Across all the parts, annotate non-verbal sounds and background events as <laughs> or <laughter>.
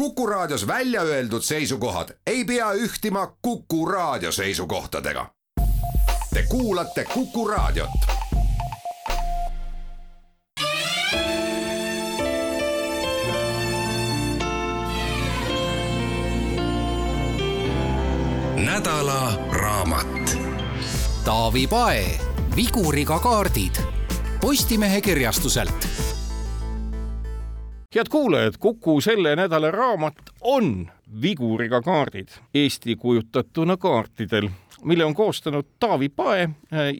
Kuku Raadios välja öeldud seisukohad ei pea ühtima Kuku Raadio seisukohtadega. Te kuulate Kuku Raadiot. nädala raamat. Taavi Pae, Viguriga kaardid Postimehe kirjastuselt head kuulajad, Kuku selle nädala raamat on viguriga kaardid Eesti kujutatuna kaartidel, mille on koostanud Taavi Pae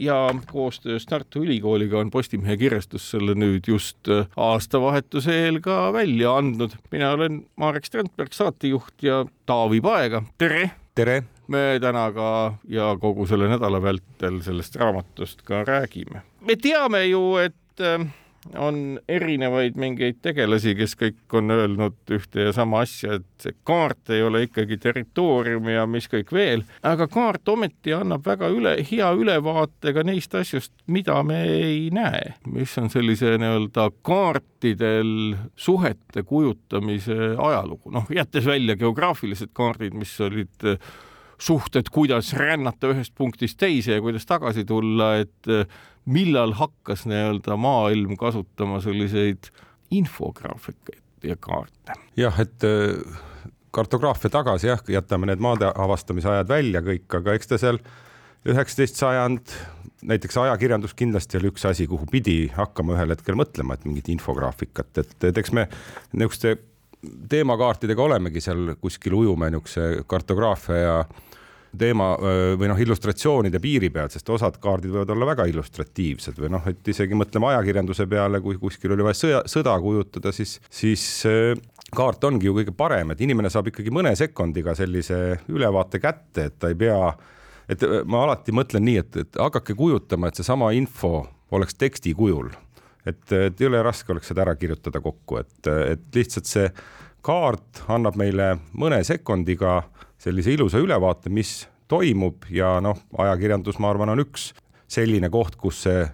ja koostöös Tartu Ülikooliga on Postimehe kirjastus selle nüüd just aastavahetuse eel ka välja andnud. mina olen Marek Strandberg, saatejuht ja Taavi Paega, tere! tere! me täna ka ja kogu selle nädala vältel sellest raamatust ka räägime. me teame ju, et on erinevaid mingeid tegelasi, kes kõik on öelnud ühte ja sama asja, et see kaart ei ole ikkagi territoorium ja mis kõik veel, aga kaart ometi annab väga üle, hea ülevaate ka neist asjust, mida me ei näe, mis on sellise nii-öelda kaartidel suhete kujutamise ajalugu, noh, jättes välja geograafilised kaardid, mis olid suhted, kuidas rännata ühest punktist teise ja kuidas tagasi tulla, et millal hakkas nii-öelda maailm kasutama selliseid infograafikaid ja kaarte? jah, et äh, kartograafia tagasi jah, jätame need maade avastamise ajad välja kõik, aga eks ta seal üheksateist sajand, näiteks ajakirjandus kindlasti oli üks asi, kuhu pidi hakkama ühel hetkel mõtlema, et mingit infograafikat, et, et eks me niisuguste teemakaartidega olemegi seal kuskil ujume niisuguse kartograafia ja teema või noh, illustratsioonide piiri peal, sest osad kaardid võivad olla väga illustratiivsed või noh, et isegi mõtleme ajakirjanduse peale, kui kuskil oli vaja sõja, sõda kujutada, siis, siis kaart ongi ju kõige parem, et inimene saab ikkagi mõne sekundiga sellise ülevaate kätte, et ta ei pea, et ma alati mõtlen nii, et, et hakake kujutama, et seesama info oleks teksti kujul. et, et jõle raske oleks seda ära kirjutada kokku, et, et lihtsalt see kaart annab meile mõne sekundiga sellise ilusa ülevaate, mis toimub ja noh, ajakirjandus, ma arvan, on üks selline koht, kus see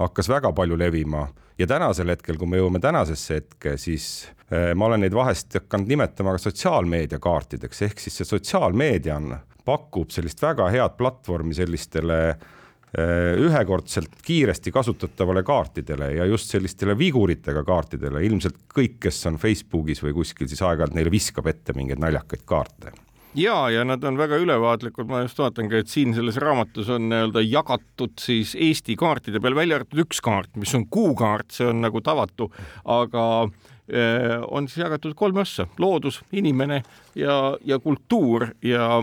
hakkas väga palju levima. Ja tänasel hetkel, kui me jõuame tänasesse hetke, siis eh, ma olen neid vahest hakanud nimetama ka sotsiaalmeedia kaartideks, ehk siis see sotsiaalmeedia on, pakub sellist väga head platvormi sellistele eh, ühekordselt kiiresti kasutatavale kaartidele ja just sellistele viguritega kaartidele, ilmselt kõik, kes on Facebookis või kuskil, siis aeg-ajalt neile viskab ette mingeid naljakaid kaarte. Ja, ja nad on väga ülevaatlikud, ma just vaatangi, et siin selles raamatus on nii-öelda jagatud siis Eesti kaartide peal, välja arvatud üks kaart, mis on kuukaart, see on nagu tavatu, aga eh, on siis jagatud kolme ossa, loodus, inimene ja, ja kultuur. Ja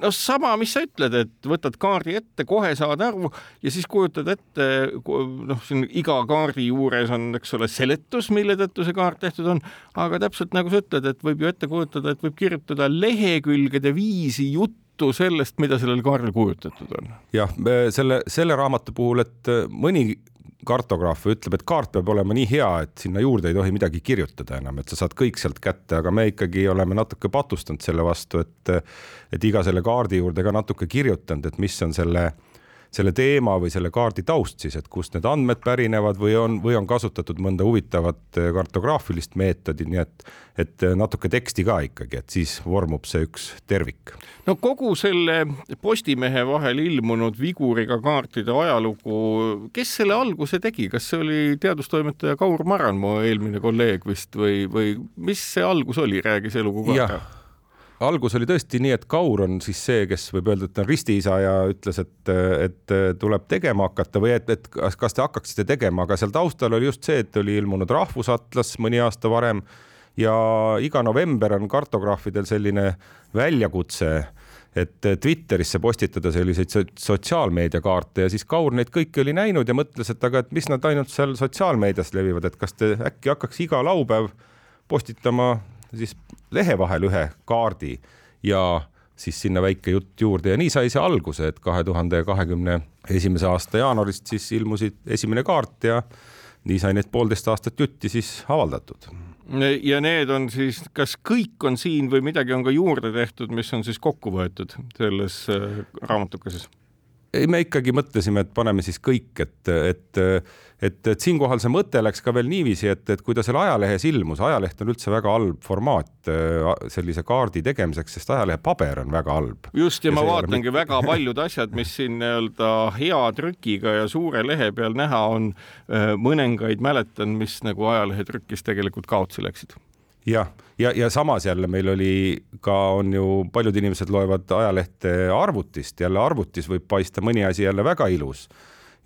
no sama, mis sa ütled, et võtad kaardi ette, kohe saad aru ja siis kujutad ette, noh, siin iga kaardi juures on, eks ole, seletus, mille tõttu see kaart tehtud on, aga täpselt nagu sa ütled, et võib ju ette kujutada, et võib kirjutada lehekülgede viisi juttu sellest, mida sellel kaardil kujutatud on. jah, selle, selle raamatu puhul, et mõni kartograaf ütleb, et kaart peab olema nii hea, et sinna juurde ei tohi midagi kirjutada enam, et sa saad kõik sealt kätte, aga me ikkagi oleme natuke patustanud selle vastu, et et iga selle kaardi juurde ka natuke kirjutanud, et mis on selle selle teema või selle kaardi taust siis, et kust need andmed pärinevad või on, või on kasutatud mõnda huvitavat kartograafilist meetodit, nii et, et natuke teksti ka ikkagi, et siis vormub see üks tervik. no kogu selle Postimehe vahel ilmunud viguriga kaartide ajalugu, kes selle alguse tegi, kas see oli teadustoimetaja Kaur Maran, mu eelmine kolleeg vist või, või mis see algus oli, räägi see lugu ka ära algus oli tõesti nii, et Kaur on siis see, kes võib öelda, et on ristiisa ja ütles, et, et tuleb tegema hakata või et, et kas, kas te hakkaksite tegema, aga seal taustal oli just see, et oli ilmunud Rahvusatlas mõni aasta varem ja iga november on kartograafidel selline väljakutse et Twitterisse postitada selliseid sotsiaalmeediakaarte ja siis Kaur neid kõiki oli näinud ja mõtles, et aga et mis nad ainult seal sotsiaalmeedias levivad, et kas te äkki hakkaks iga laupäev postitama siis lehe vahel ühe kaardi ja siis sinna väike jutt juurde ja nii sai see alguse, et kahe tuhande kahekümne esimese aasta jaanuarist siis ilmusid esimene kaart ja nii sai need poolteist aastat jutti siis avaldatud. ja need on siis, kas kõik on siin või midagi on ka juurde tehtud, mis on siis kokku võetud selles äh, raamatukeses? Ei, me ikkagi mõtlesime, et paneme siis kõik, et, et, et, et siinkohal see mõte läks ka veel niiviisi, et, et kui ta seal ajalehes ilmus, ajaleht on üldse väga halb formaat äh, sellise kaardi tegemiseks, sest ajalehe paber on väga halb. just, ja, ja ma vaatangi mitte... väga <laughs> paljud asjad, mis siin nii-öelda hea trükiga ja suure lehe peal näha on, äh, mõningaid mäletan, mis nagu ajalehetrükis tegelikult kaotsi läksid jah, ja, ja, samas jälle meil oli ka, on ju, paljud inimesed loevad ajalehte arvutist, jälle arvutis võib paista mõni asi jälle väga ilus.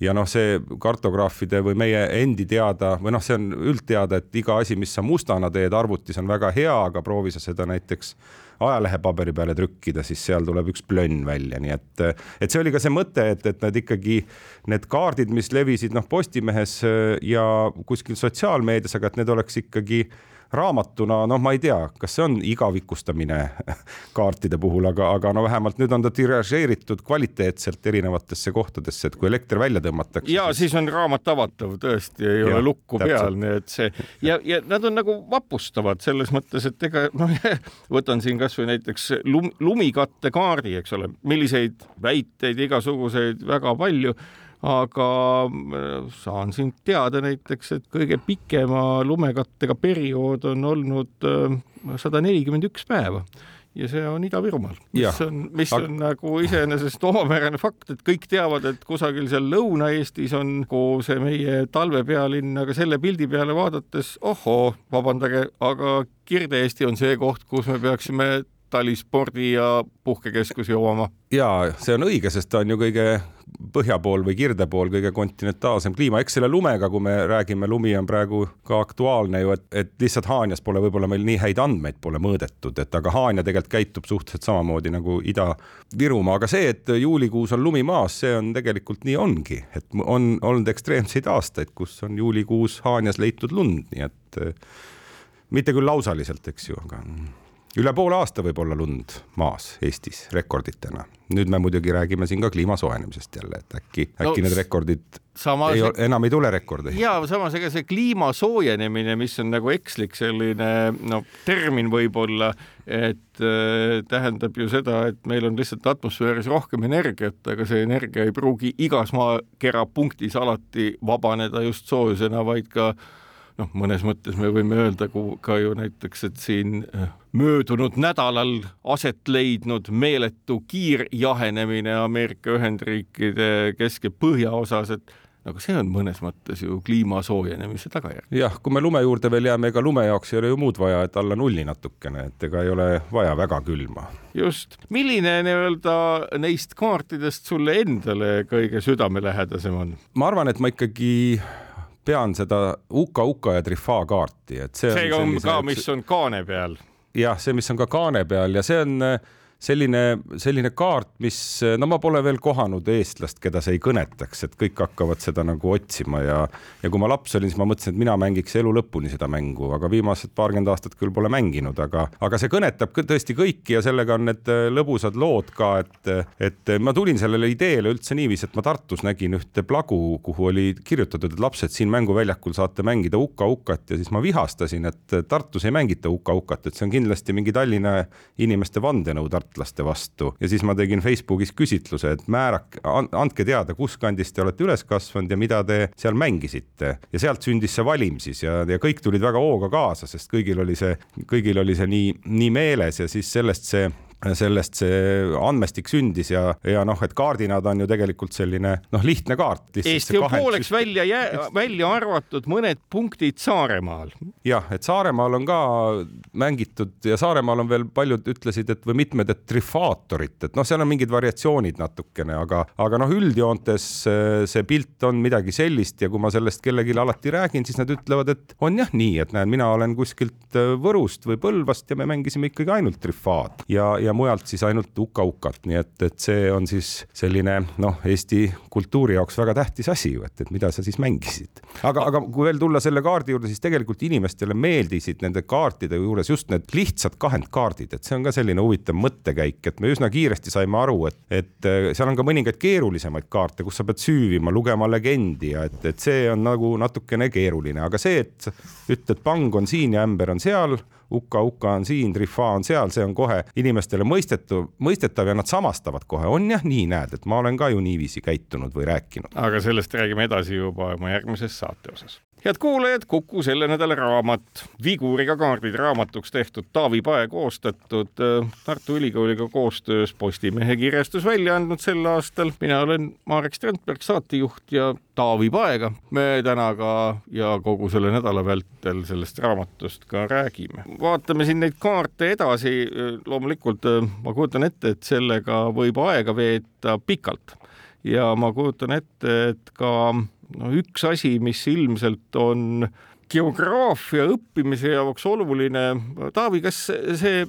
Ja noh, see kartograafide või meie endi teada või noh, see on üldteada, et iga asi, mis sa mustana teed arvutis, on väga hea, aga proovi sa seda näiteks ajalehepaberi peale trükkida, siis seal tuleb üks plönn välja, nii et, et see oli ka see mõte, et, et need ikkagi need kaardid, mis levisid noh, Postimehes ja kuskil sotsiaalmeedias, aga et need oleks ikkagi raamatuna, noh, ma ei tea, kas see on igavikustamine <laughs> kaartide puhul, aga, aga no vähemalt nüüd on ta tiražeeritud kvaliteetselt erinevatesse kohtadesse, et kui elekter välja tõmmatakse. ja siis, siis on raamat avatav tõesti, ei ja, ole lukku täpselt. peal, nii et see ja, ja nad on nagu vapustavad selles mõttes, et ega noh, <laughs> võtan siin kasvõi näiteks lum, lumikattekaardi, eks ole, milliseid väiteid igasuguseid väga palju aga äh, saan sind teada näiteks, et kõige pikema lumekattega periood on olnud äh, sada nelikümmend üks päeva. Ja see on Ida-Virumaal, mis on, mis on aga... nagu iseenesest omapärane fakt, et kõik teavad, et kusagil seal Lõuna-Eestis on kogu see meie talvepealinn, aga selle pildi peale vaadates, ohoo, vabandage, aga Kirde-Eesti on see koht, kus me peaksime talispordi ja puhkekeskusi omama. ja see on õige, sest ta on ju kõige põhja pool või kirde pool kõige kontinentaalsem kliima, eks selle lumega, kui me räägime, lumi on praegu ka aktuaalne ju, et, et lihtsalt Haanjas pole võib-olla meil nii häid andmeid pole mõõdetud, et aga Haanja tegelikult käitub suhteliselt samamoodi nagu Ida-Virumaa, aga see, et juulikuus on lumi maas, see on tegelikult nii ongi, et on olnud ekstreemseid aastaid, kus on juulikuus Haanjas leitud lund, nii et mitte küll lausaliselt, eks ju, aga üle poole aasta võib olla lund maas Eestis rekorditena. nüüd me muidugi räägime siin ka kliima soojenemisest jälle, et äkki, äkki no, need rekordid samas, ei, enam ei tule rekordeid. ja samas ega see kliima soojenemine, mis on nagu ekslik selline no termin võib-olla, et äh, tähendab ju seda, et meil on lihtsalt atmosfääris rohkem energiat, aga see energia ei pruugi igas maakera punktis alati vabaneda just soojusena, vaid ka äh, noh, mõnes mõttes me võime öelda ka ju näiteks, et siin äh, möödunud nädalal aset leidnud meeletu kiirjahenemine Ameerika Ühendriikide kesk- ja põhjaosas, et aga see on mõnes mõttes ju kliima soojenemise tagajärg. jah, kui me lume juurde veel jääme, ega lume jaoks ei ole ju muud vaja, et alla nulli natukene, et ega ei ole vaja väga külma. just, milline nii-öelda neist kaartidest sulle endale kõige südamelähedasem on? ma arvan, et ma ikkagi pean seda Uka-Uka ja Trifaa kaarti, et see, see on, ka, mis on kaane peal. jah, see, mis on ka kaane peal ja see on selline, selline kaart, mis no ma pole veel kohanud eestlast, keda see ei kõnetaks, et kõik hakkavad seda nagu otsima ja ja kui ma laps olin, siis ma mõtlesin, et mina mängiks elu lõpuni seda mängu, aga viimased paarkümmend aastat küll pole mänginud, aga, aga see kõnetab tõesti kõiki ja sellega on need äh, lõbusad lood ka, et, et ma tulin sellele ideele üldse niiviisi, et ma Tartus nägin ühte plagu, kuhu oli kirjutatud, et lapsed siin mänguväljakul saate mängida uka-ukat ja siis ma vihastasin, et Tartus ei mängita uka-ukat, et see on kindlasti mingi Tallinna inimeste vandenõu Tartus tartlaste vastu. Ja siis ma tegin Facebookis küsitluse, et määrake, andke teada, kus kandis te olete üles kasvanud ja mida te seal mängisite. Ja sealt sündis see valim siis ja, ja kõik tulid väga hooga kaasa, sest kõigil oli see, kõigil oli see nii, nii meeles ja siis sellest see sellest see andmestik sündis ja, ja noh, et kaardina ta on ju tegelikult selline noh, lihtne kaart. Eesti on pooleks välja, välja arvatud mõned punktid Saaremaal. jah, et Saaremaal on ka mängitud ja Saaremaal on veel paljud ütlesid, et või mitmed, et trifaatorit, et noh, seal on mingid variatsioonid natukene, aga, aga noh, üldjoontes see pilt on midagi sellist ja kui ma sellest kellelegi alati räägin, siis nad ütlevad, et on jah nii, et näed, mina olen kuskilt Võrust või Põlvast ja me mängisime ikkagi ainult trifaat ja, ja ja mujalt siis ainult uka-ukat, nii et, et see on siis selline noh, Eesti kultuuri jaoks väga tähtis asi ju, et, et mida sa siis mängisid. aga, aga kui veel tulla selle kaardi juurde, siis tegelikult inimestele meeldisid nende kaartide juures just need lihtsad kahendkaardid, et see on ka selline huvitav mõttekäik, et me üsna kiiresti saime aru, et, et äh, seal on ka mõningaid keerulisemaid kaarte, kus sa pead süüvima, lugema legendi ja et, et see on nagu natukene keeruline, aga see, et ütled, pang on siin ja ämber on seal Uka-Uka on siin, Trifa on seal, see on kohe inimestele mõistetu, mõistetav ja nad samastavad kohe, on jah nii, näed, et ma olen ka ju niiviisi käitunud või rääkinud. aga sellest räägime edasi juba oma järgmises saate osas head kuulajad, Kuku selle nädala raamat, Viguriga kaardid raamatuks tehtud Taavi Pae koostatud, äh, Tartu Ülikooliga koostöös Postimehe kirjastus välja andnud sel aastal. mina olen Marek Strandberg, saatejuht ja Taavi Paega me täna ka ja kogu selle nädala vältel sellest raamatust ka räägime. vaatame siin neid kaarte edasi. loomulikult äh, ma kujutan ette, et sellega võib aega veeta pikalt ja ma kujutan ette, et ka no üks asi, mis ilmselt on geograafia õppimise jaoks oluline. Taavi, kas see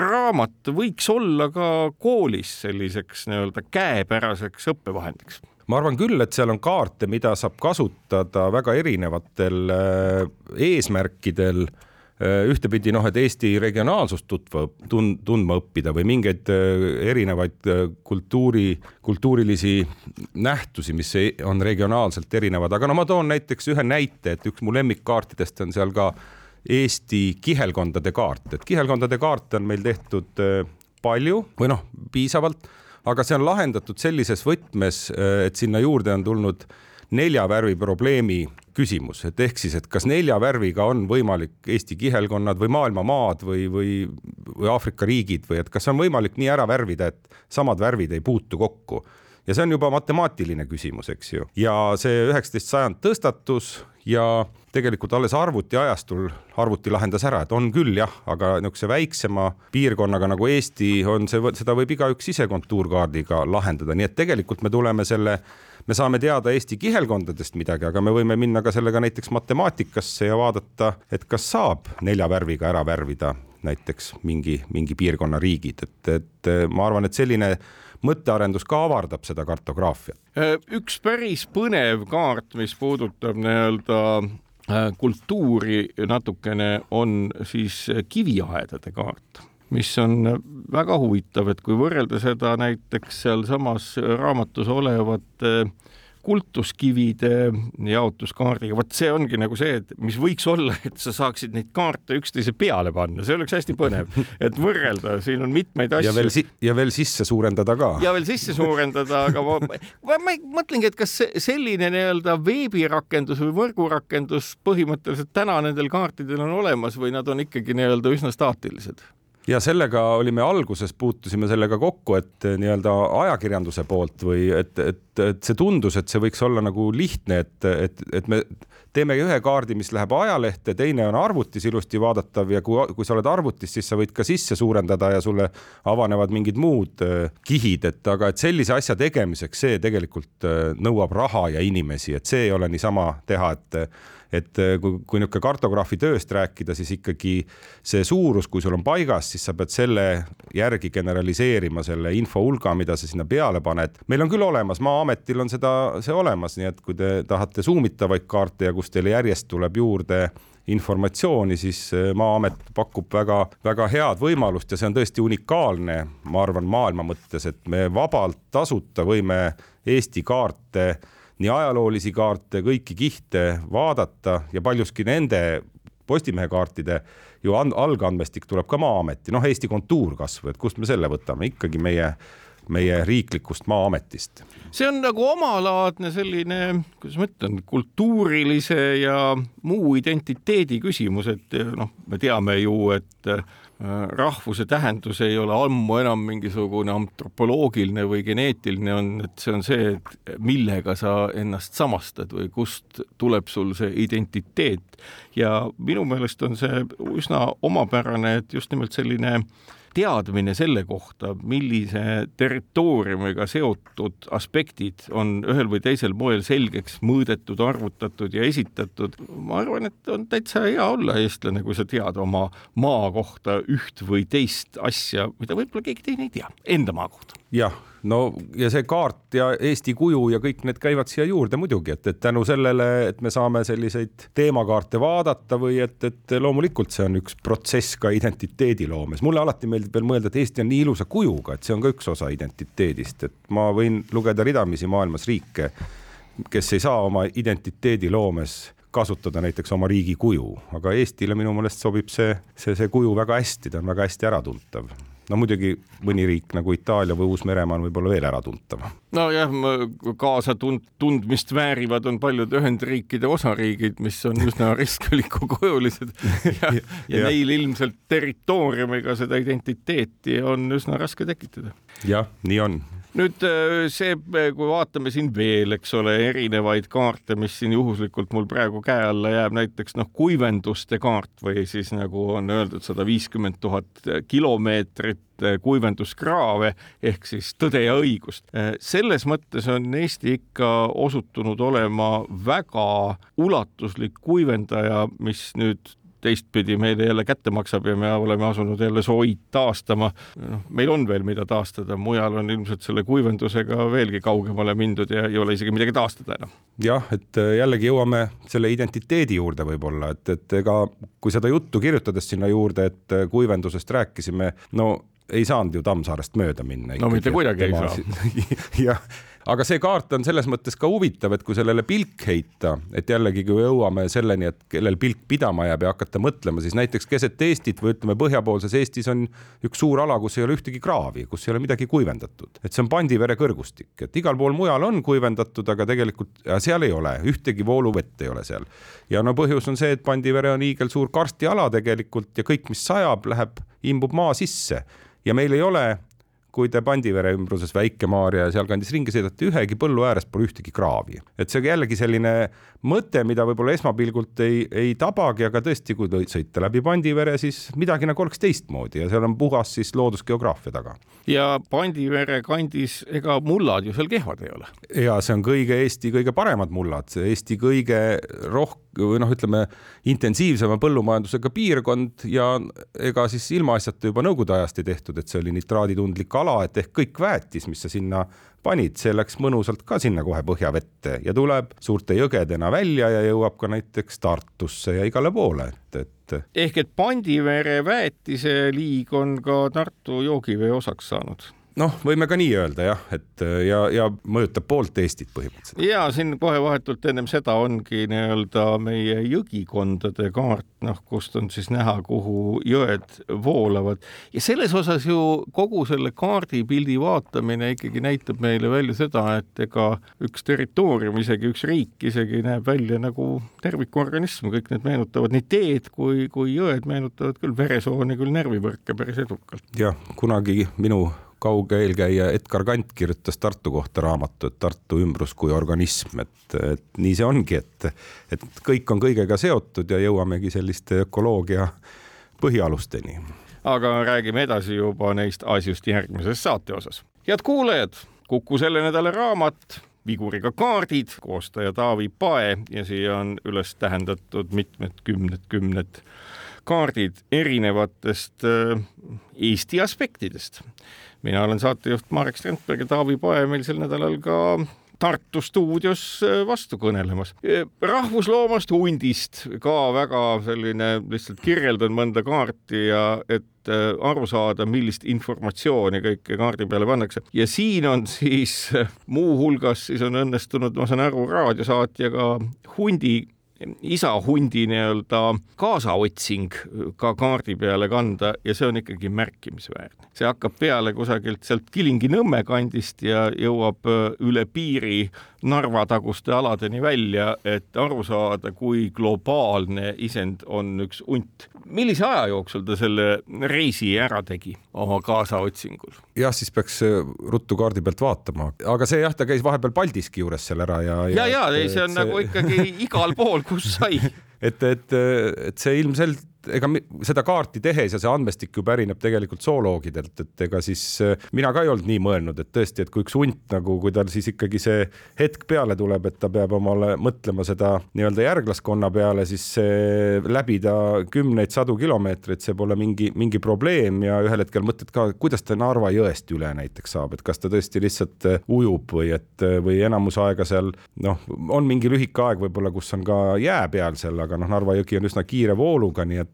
raamat võiks olla ka koolis selliseks nii-öelda käepäraseks õppevahendiks? ma arvan küll, et seal on kaarte, mida saab kasutada väga erinevatel äh, eesmärkidel ühtepidi noh, et Eesti regionaalsust tutva, tund, tundma õppida või mingeid äh, erinevaid äh, kultuuri, kultuurilisi nähtusi, mis on regionaalselt erinevad, aga no ma toon näiteks ühe näite, et üks mu lemmikkaartidest on seal ka Eesti kihelkondade kaart, et kihelkondade kaarte on meil tehtud palju või noh, piisavalt, aga see on lahendatud sellises võtmes, et sinna juurde on tulnud nelja värvi probleemi küsimus, et ehk siis, et kas nelja värviga on võimalik Eesti kihelkonnad või maailma maad või, või, või Aafrika riigid või et kas on võimalik nii ära värvida, et samad värvid ei puutu kokku? Ja see on juba matemaatiline küsimus, eks ju, ja see üheksateist sajand tõstatus ja tegelikult alles arvutiajastul arvuti lahendas ära, et on küll jah, aga niisuguse väiksema piirkonnaga nagu Eesti on see, seda võib igaüks ise kontuurkaardiga lahendada, nii et tegelikult me tuleme selle me saame teada Eesti kihelkondadest midagi, aga me võime minna ka sellega näiteks matemaatikasse ja vaadata, et kas saab nelja värviga ära värvida näiteks mingi, mingi piirkonna riigid, et, et ma arvan, et selline mõttearendus ka avardab seda kartograafiat. üks päris põnev kaart, mis puudutab nii-öelda äh, kultuuri natukene, on siis kiviaedade kaart mis on väga huvitav, et kui võrrelda seda näiteks sealsamas raamatus olevate kultuskivide jaotuskaardiga, vot see ongi nagu see, et mis võiks olla, et sa saaksid neid kaarte üksteise peale panna, see oleks hästi põnev, et võrrelda, siin on mitmeid asju. ja veel si, ja veel sisse suurendada ka. ja veel sisse suurendada, aga ma, ma, ma mõtlengi, et kas selline nii-öelda veebirakendus või võrgurakendus põhimõtteliselt täna nendel kaartidel on olemas või nad on ikkagi nii-öelda üsna staatilised ja sellega olime alguses, puutusime sellega kokku, et eh, nii-öelda ajakirjanduse poolt või et, et, et see tundus, et see võiks olla nagu lihtne, et, et, et me teeme ühe kaardi, mis läheb ajalehte, teine on arvutis ilusti vaadatav ja kui, kui sa oled arvutis, siis sa võid ka sisse suurendada ja sulle avanevad mingid muud eh, kihid, et aga et sellise asja tegemiseks, see tegelikult eh, nõuab raha ja inimesi, et see ei ole niisama teha, et et äh, kui, kui niisugune kartograafi tööst rääkida, siis ikkagi see suurus, kui sul on paigas, siis sa pead selle järgi generaliseerima selle info hulga, mida sa sinna peale paned. meil on küll olemas, Maa-ametil on seda, see olemas, nii et kui te tahate suumitavaid kaarte ja kus teile järjest tuleb juurde informatsiooni, siis äh, Maa-amet pakub väga-väga head võimalust ja see on tõesti unikaalne, ma arvan, maailma mõttes, et me vabalt tasuta võime Eesti kaarte nii ajaloolisi kaarte, kõiki kihte vaadata ja paljuski nende Postimehe kaartide ju algandmestik tuleb ka Maa-ameti, noh, Eesti kontuur kasvõi, et kust me selle võtame, ikkagi meie meie riiklikust Maa-ametist. see on nagu omalaadne selline, kuidas ma ütlen, kultuurilise ja muu identiteedi küsimus, et noh, me teame ju, et rahvuse tähendus ei ole ammu enam mingisugune antropoloogiline või geneetiline, on, et see on see, et millega sa ennast samastad või kust tuleb sul see identiteet. ja minu meelest on see üsna omapärane, et just nimelt selline äh, teadmine selle kohta, millise territooriumiga seotud aspektid on ühel või teisel moel selgeks mõõdetud, arvutatud ja esitatud, ma arvan, et on täitsa hea olla eestlane, kui sa tead oma maa kohta üht või teist asja, mida võib-olla keegi teine ei tea, enda maa kohta. jah no ja see kaart ja Eesti kuju ja kõik need käivad siia juurde muidugi, et, et tänu sellele, et me saame selliseid teemakaarte vaadata või et, et loomulikult see on üks protsess ka identiteediloomes. mulle alati meeldib veel mõelda, et Eesti on nii ilusa kujuga, et see on ka üks osa identiteedist, et ma võin lugeda ridamisi maailmas riike, kes ei saa oma identiteediloomes kasutada näiteks oma riigi kuju, aga Eestile minu meelest sobib see, see, see kuju väga hästi, ta on väga hästi äratuntav no muidugi mõni riik nagu Itaalia või Uus-Meremaa on võib-olla veel äratuntav. nojah, kaasa tund-, tundmist väärivad on paljud Ühendriikide osariigid, mis on üsna <laughs> riskalikukujulised ja, ja, ja neil ilmselt territooriumiga seda identiteeti on üsna raske tekitada. jah, nii on nüüd äh, see, kui vaatame siin veel, eks ole, erinevaid kaarte, mis siin juhuslikult mul praegu käe alla jääb, näiteks noh, kuivenduste kaart või siis nagu on öeldud, sada viiskümmend tuhat kilomeetrit äh, kuivenduskraave ehk siis Tõde ja õigust. Äh, selles mõttes on Eesti ikka osutunud olema väga ulatuslik kuivendaja, mis nüüd teistpidi meile jälle kätte maksab ja me oleme asunud jälle sooid taastama. noh, meil on veel, mida taastada, mujal on ilmselt selle kuivendusega veelgi kaugemale mindud ja ei ole isegi midagi taastada enam. jah, et äh, jällegi jõuame selle identiteedi juurde võib-olla, et, et ega kui seda juttu kirjutades sinna juurde, et äh, kuivendusest rääkisime, no ei saanud ju Tammsaarest mööda minna. no mitte kuidagi ei saa. <laughs> jah aga see kaart on selles mõttes ka huvitav, et kui sellele pilk heita, et jällegi, kui jõuame selleni, et kellel pilk pidama jääb ja hakata mõtlema, siis näiteks keset Eestit või ütleme, põhjapoolses Eestis on üks suur ala, kus ei ole ühtegi kraavi, kus ei ole midagi kuivendatud, et see on Pandivere kõrgustik, et igal pool mujal on kuivendatud, aga tegelikult seal ei ole, ühtegi vooluvett ei ole seal. ja no põhjus on see, et Pandivere on hiigelsuur karstiala tegelikult ja kõik, mis sajab, läheb, imbub maa sisse ja meil ei ole kui te Pandivere ümbruses Väike-Maarja ja sealkandis ringi sõidate, ühegi põllu ääres pole ühtegi kraavi. et see jällegi selline mõte, mida võib-olla esmapilgult ei, ei tabagi, aga tõesti, kui sõita läbi Pandivere, siis midagi nagu oleks teistmoodi ja seal on puhas siis loodusgeograafia taga. ja Pandivere kandis, ega mullad ju seal kehvad ei ole? ja see on kõige Eesti kõige paremad mullad, Eesti kõige rohkem või noh, ütleme intensiivsema põllumajandusega piirkond ja ega siis ilmaasjata juba nõukogude ajast ei tehtud, et see oli nitraaditundlik ala, et ehk kõik väetis, mis sa sinna panid, see läks mõnusalt ka sinna kohe põhjavette ja tuleb suurte jõgedena välja ja jõuab ka näiteks Tartusse ja igale poole, et, et. ehk et Pandivere väetiseliig on ka Tartu joogivee osaks saanud noh, võime ka nii öelda jah, et ja, ja mõjutab poolt Eestit põhimõtteliselt. ja siin kohe vahetult ennem seda ongi nii-öelda meie jõgikondade kaart, noh, kust on siis näha, kuhu jõed voolavad ja selles osas ju kogu selle kaardipildi vaatamine ikkagi näitab meile välja seda, et ega üks territoorium, isegi üks riik isegi näeb välja nagu tervikorganism, kõik need meenutavad nii teed kui, kui jõed meenutavad küll veresooni, küll närvivõrke päris edukalt. jah, kunagi minu kauge eelkäija Edgar Kant kirjutas Tartu kohta raamatu, et Tartu ümbrus kui organism, et, et nii see ongi, et, et kõik on kõigega seotud ja jõuamegi selliste ökoloogia põhialusteni. aga räägime edasi juba neist asjust järgmises saate osas. head kuulajad, Kuku selle nädala raamat viguriga kaardid, koostaja Taavi Pae ja siia on üles tähendatud mitmed kümned-kümned kaardid erinevatest äh, Eesti aspektidest mina olen saatejuht Marek Strandberg ja Taavi Pae meil sel nädalal ka Tartu stuudios äh, vastu kõnelemas. Äh, rahvusloomast hundist ka väga selline, lihtsalt kirjeldan mõnda kaarti ja et äh, aru saada, millist informatsiooni kõike kaardi peale pannakse. ja siin on siis muuhulgas siis on õnnestunud, ma saan aru, raadiosaatjaga hundi isa hundi nii-öelda kaasaotsing ka kaardi peale kanda ja see on ikkagi märkimisväärne. see hakkab peale kusagilt sealt Kilingi-Nõmme kandist ja jõuab üle piiri Narva taguste aladeni välja, et aru saada, kui globaalne isend on üks hunt. millise aja jooksul ta selle reisi ära tegi oma kaasaotsingul? Jah, siis peaks ruttu kaardi pealt vaatama, aga see jah, ta käis vahepeal Paldiski juures seal ära ja. ja, ja, ja ei, see on see... nagu ikkagi <laughs> igal pool, kus sai. et, et, et see ilmselt ega seda kaarti tehes ja see andmestik ju pärineb tegelikult zooloogidelt, et ega siis äh, mina ka ei olnud nii mõelnud, et tõesti, et kui üks hunt nagu, kui tal siis ikkagi see hetk peale tuleb, et ta peab omale mõtlema seda nii-öelda järglaskonna peale, siis läbida kümneid-sadu kilomeetreid, see pole mingi, mingi probleem ja ühel hetkel mõtled ka, kuidas ta Narva jõest üle näiteks saab, et kas ta tõesti lihtsalt äh, ujub või et või enamus aega seal noh, on mingi lühike aeg võib-olla, kus on ka jää peal seal, aga noh, Narva jõgi on üsna kiire vooluga, nii et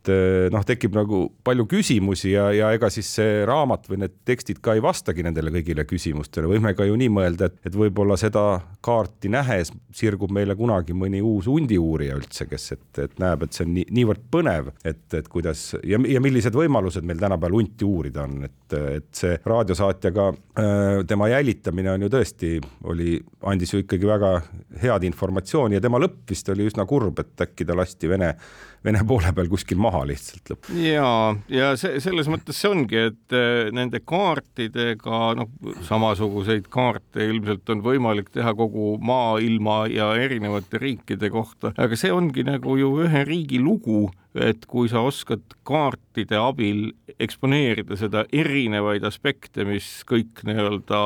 et noh, tekib nagu palju küsimusi ja, ja ega siis see raamat või need tekstid ka ei vastagi nendele kõigile küsimustele, võime ka ju nii mõelda, et, et võib-olla seda kaarti nähes sirgub meile kunagi mõni uus hundiuurija üldse, kes, et, et näeb, et see on nii, niivõrd põnev, et, et kuidas ja, ja millised võimalused meil tänapäeval hunti uurida on, et, et see raadiosaatjaga äh, tema jälitamine on ju tõesti, oli, andis ju ikkagi väga head informatsiooni ja tema lõpp vist oli üsna kurb, et äkki ta lasti Vene Vene poole peal kuskil maha lihtsalt lõpp. ja, ja see selles mõttes see ongi, et äh, nende kaartidega noh, samasuguseid kaarte ilmselt on võimalik teha kogu maailma ja erinevate riikide kohta, aga see ongi nagu ju ühe riigi lugu et kui sa oskad kaartide abil eksponeerida seda erinevaid aspekte, mis kõik nii-öelda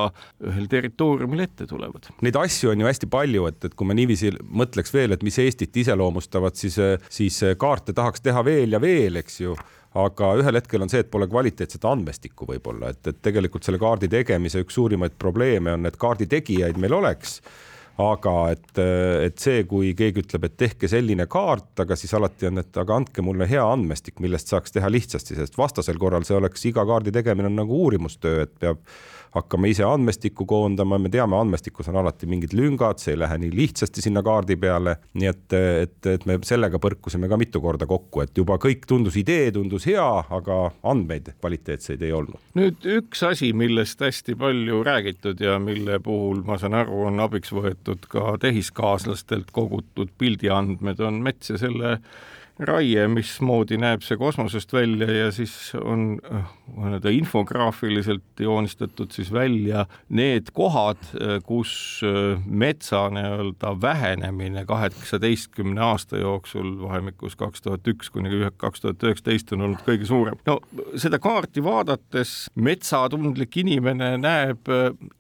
ühel territooriumil ette tulevad. Neid asju on ju hästi palju, et, et kui me niiviisi mõtleks veel, et mis Eestit iseloomustavad, siis, siis kaarte tahaks teha veel ja veel, eks ju aga ühel hetkel on see, et pole kvaliteetset andmestikku võib-olla, et, et tegelikult selle kaardi tegemise üks suurimaid probleeme on, et kaardi tegijaid meil oleks aga et, et see, kui keegi ütleb, et tehke selline kaart, aga siis alati on, et aga andke mulle hea andmestik, millest saaks teha lihtsasti, sest vastasel korral see oleks iga kaardi tegemine on nagu uurimustöö, et peab hakkame ise andmestikku koondama, me teame, andmestikus on alati mingid lüngad, see ei lähe nii lihtsasti sinna kaardi peale, nii et, et, et me sellega põrkusime ka mitu korda kokku, et juba kõik tundus, idee tundus hea, aga andmeid kvaliteetseid ei olnud. nüüd üks asi, millest hästi palju räägitud ja mille puhul ma saan aru, on abiks võetud ka tehiskaaslastelt kogutud pildiandmed, on mets ja selle raie, mismoodi näeb see kosmosest välja ja siis on äh, nii-öelda infograafiliselt joonistatud siis välja need kohad, äh, kus äh, metsa nii-öelda vähenemine kaheksateistkümne aasta jooksul vahemikus kaks tuhat üks kuni kaks tuhat üheksateist on olnud kõige suurem. no seda kaarti vaadates metsatundlik inimene näeb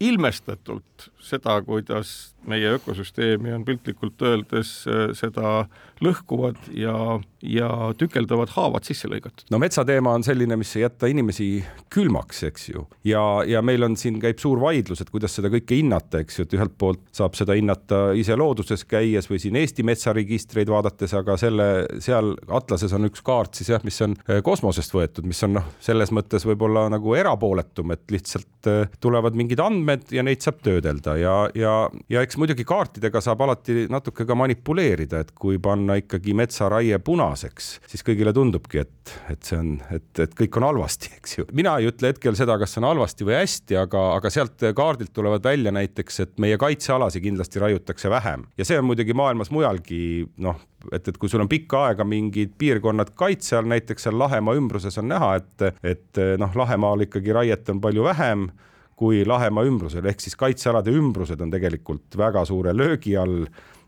ilmestatult seda, kuidas meie ökosüsteemi on piltlikult öeldes äh, seda lõhkuvad ja, ja tükeldavad haavad sisse lõigatud. no metsateema on selline, mis ei jäta inimesi külmaks, eks ju, ja, ja meil on siin käib suur vaidlus, et kuidas seda kõike hinnata, eks ju, et ühelt poolt saab seda hinnata ise looduses käies või siin Eesti metsaregistreid vaadates, aga selle seal atlases on üks kaart siis jah, mis on äh, kosmosest võetud, mis on noh, selles mõttes võib-olla nagu erapooletum, et lihtsalt äh, tulevad mingid andmed ja neid saab töödelda ja, ja, ja eks eks muidugi kaartidega saab alati natuke ka manipuleerida, et kui panna ikkagi metsaraie punaseks, siis kõigile tundubki, et, et see on, et, et kõik on halvasti, eks ju. mina ei ütle hetkel seda, kas see on halvasti või hästi, aga, aga sealt kaardilt tulevad välja näiteks, et meie kaitsealasi kindlasti raiutakse vähem ja see on muidugi maailmas mujalgi noh, et, et kui sul on pikka aega mingid piirkonnad kaitse all, näiteks seal Lahemaa ümbruses on näha, et, et noh, Lahemaal ikkagi raiet on palju vähem kui Lahemaa ümbrusel, ehk siis kaitsealade ümbrused on tegelikult väga suure löögi all